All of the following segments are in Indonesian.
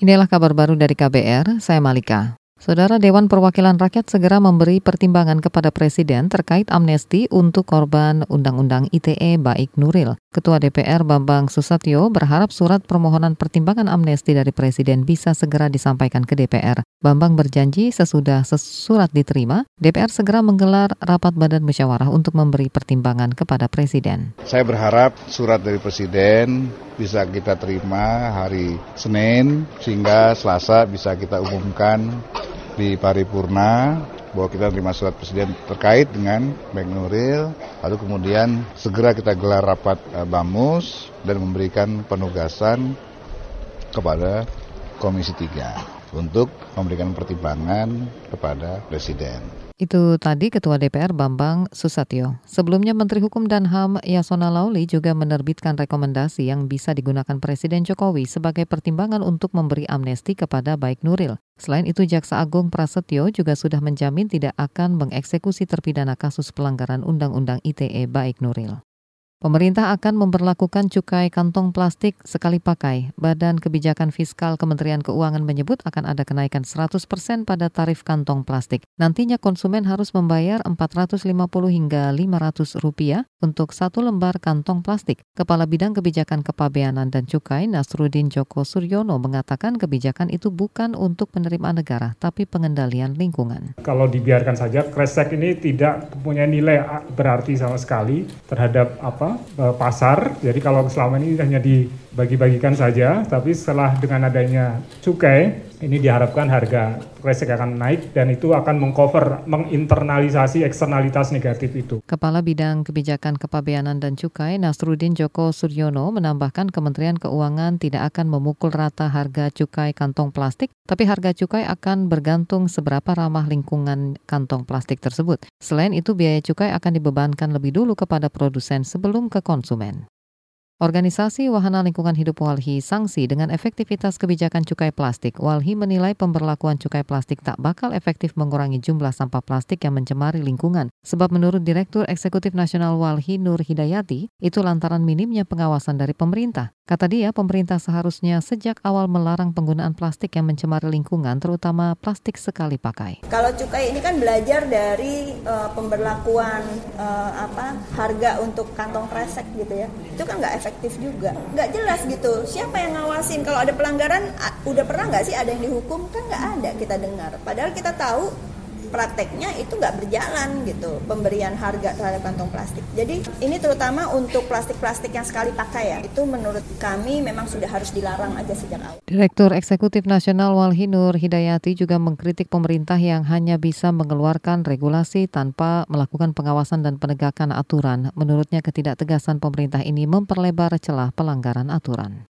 Inilah kabar baru dari KBR, saya Malika. Saudara Dewan Perwakilan Rakyat segera memberi pertimbangan kepada Presiden terkait amnesti untuk korban Undang-Undang ITE Baik Nuril. Ketua DPR Bambang Susatyo berharap surat permohonan pertimbangan amnesti dari Presiden bisa segera disampaikan ke DPR. Bambang berjanji sesudah surat diterima, DPR segera menggelar rapat badan musyawarah untuk memberi pertimbangan kepada Presiden. Saya berharap surat dari Presiden bisa kita terima hari Senin sehingga Selasa bisa kita umumkan di paripurna bahwa kita terima surat presiden terkait dengan Bank Nuril, lalu kemudian segera kita gelar rapat uh, BAMUS dan memberikan penugasan kepada Komisi 3 untuk memberikan pertimbangan kepada Presiden. Itu tadi Ketua DPR Bambang Susatyo. Sebelumnya Menteri Hukum dan HAM Yasona Lauli juga menerbitkan rekomendasi yang bisa digunakan Presiden Jokowi sebagai pertimbangan untuk memberi amnesti kepada Baik Nuril. Selain itu, Jaksa Agung Prasetyo juga sudah menjamin tidak akan mengeksekusi terpidana kasus pelanggaran Undang-Undang ITE Baik Nuril. Pemerintah akan memperlakukan cukai kantong plastik sekali pakai. Badan Kebijakan Fiskal Kementerian Keuangan menyebut akan ada kenaikan 100% pada tarif kantong plastik. Nantinya konsumen harus membayar 450 hingga 500 rupiah untuk satu lembar kantong plastik. Kepala Bidang Kebijakan Kepabeanan dan Cukai Nasruddin Joko Suryono mengatakan kebijakan itu bukan untuk penerimaan negara, tapi pengendalian lingkungan. Kalau dibiarkan saja, kresek ini tidak punya nilai berarti sama sekali terhadap apa pasar. Jadi kalau selama ini hanya dibagi-bagikan saja, tapi setelah dengan adanya cukai ini diharapkan harga kresek akan naik dan itu akan mengcover, menginternalisasi eksternalitas negatif itu. Kepala Bidang Kebijakan Kepabeanan dan Cukai Nasruddin Joko Suryono menambahkan Kementerian Keuangan tidak akan memukul rata harga cukai kantong plastik, tapi harga cukai akan bergantung seberapa ramah lingkungan kantong plastik tersebut. Selain itu, biaya cukai akan dibebankan lebih dulu kepada produsen sebelum ke konsumen. Organisasi Wahana Lingkungan Hidup Walhi sanksi dengan efektivitas kebijakan cukai plastik. Walhi menilai pemberlakuan cukai plastik tak bakal efektif mengurangi jumlah sampah plastik yang mencemari lingkungan. Sebab menurut Direktur Eksekutif Nasional Walhi Nur Hidayati, itu lantaran minimnya pengawasan dari pemerintah. Kata dia, pemerintah seharusnya sejak awal melarang penggunaan plastik yang mencemari lingkungan, terutama plastik sekali pakai. Kalau cukai ini kan belajar dari uh, pemberlakuan uh, apa harga untuk kantong kresek gitu ya, itu kan nggak efektif juga, nggak jelas gitu. Siapa yang ngawasin? Kalau ada pelanggaran, udah pernah nggak sih ada yang dihukum? Kan nggak ada kita dengar. Padahal kita tahu prakteknya itu nggak berjalan gitu pemberian harga terhadap kantong plastik. Jadi ini terutama untuk plastik-plastik yang sekali pakai ya itu menurut kami memang sudah harus dilarang aja sejak awal. Direktur Eksekutif Nasional Walhi Nur Hidayati juga mengkritik pemerintah yang hanya bisa mengeluarkan regulasi tanpa melakukan pengawasan dan penegakan aturan. Menurutnya ketidaktegasan pemerintah ini memperlebar celah pelanggaran aturan.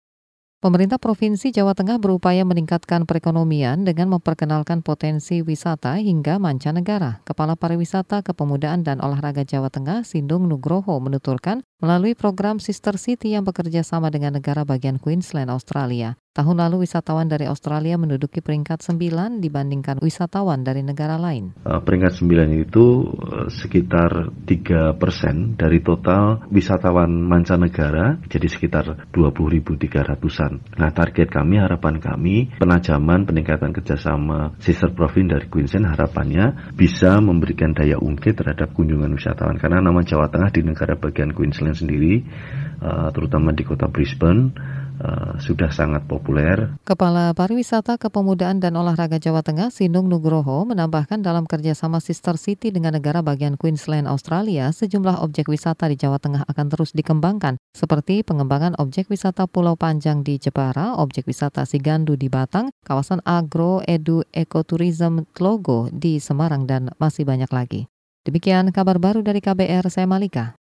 Pemerintah Provinsi Jawa Tengah berupaya meningkatkan perekonomian dengan memperkenalkan potensi wisata hingga mancanegara. Kepala Pariwisata, Kepemudaan dan Olahraga Jawa Tengah, Sindung Nugroho, menuturkan melalui program Sister City yang bekerja sama dengan negara bagian Queensland, Australia. Tahun lalu wisatawan dari Australia menduduki peringkat 9 dibandingkan wisatawan dari negara lain. Uh, peringkat 9 itu uh, sekitar 3 persen dari total wisatawan mancanegara, jadi sekitar 20.300-an. Nah target kami, harapan kami, penajaman peningkatan kerjasama sister province dari Queensland harapannya bisa memberikan daya ungkit terhadap kunjungan wisatawan. Karena nama Jawa Tengah di negara bagian Queensland sendiri, uh, terutama di kota Brisbane, Uh, sudah sangat populer. Kepala Pariwisata, Kepemudaan dan Olahraga Jawa Tengah, Sinung Nugroho, menambahkan dalam kerjasama Sister City dengan negara bagian Queensland, Australia, sejumlah objek wisata di Jawa Tengah akan terus dikembangkan, seperti pengembangan objek wisata Pulau Panjang di Jepara, objek wisata Sigandu di Batang, kawasan agro edu ekoturism Tlogo di Semarang, dan masih banyak lagi. Demikian kabar baru dari KBR, saya Malika.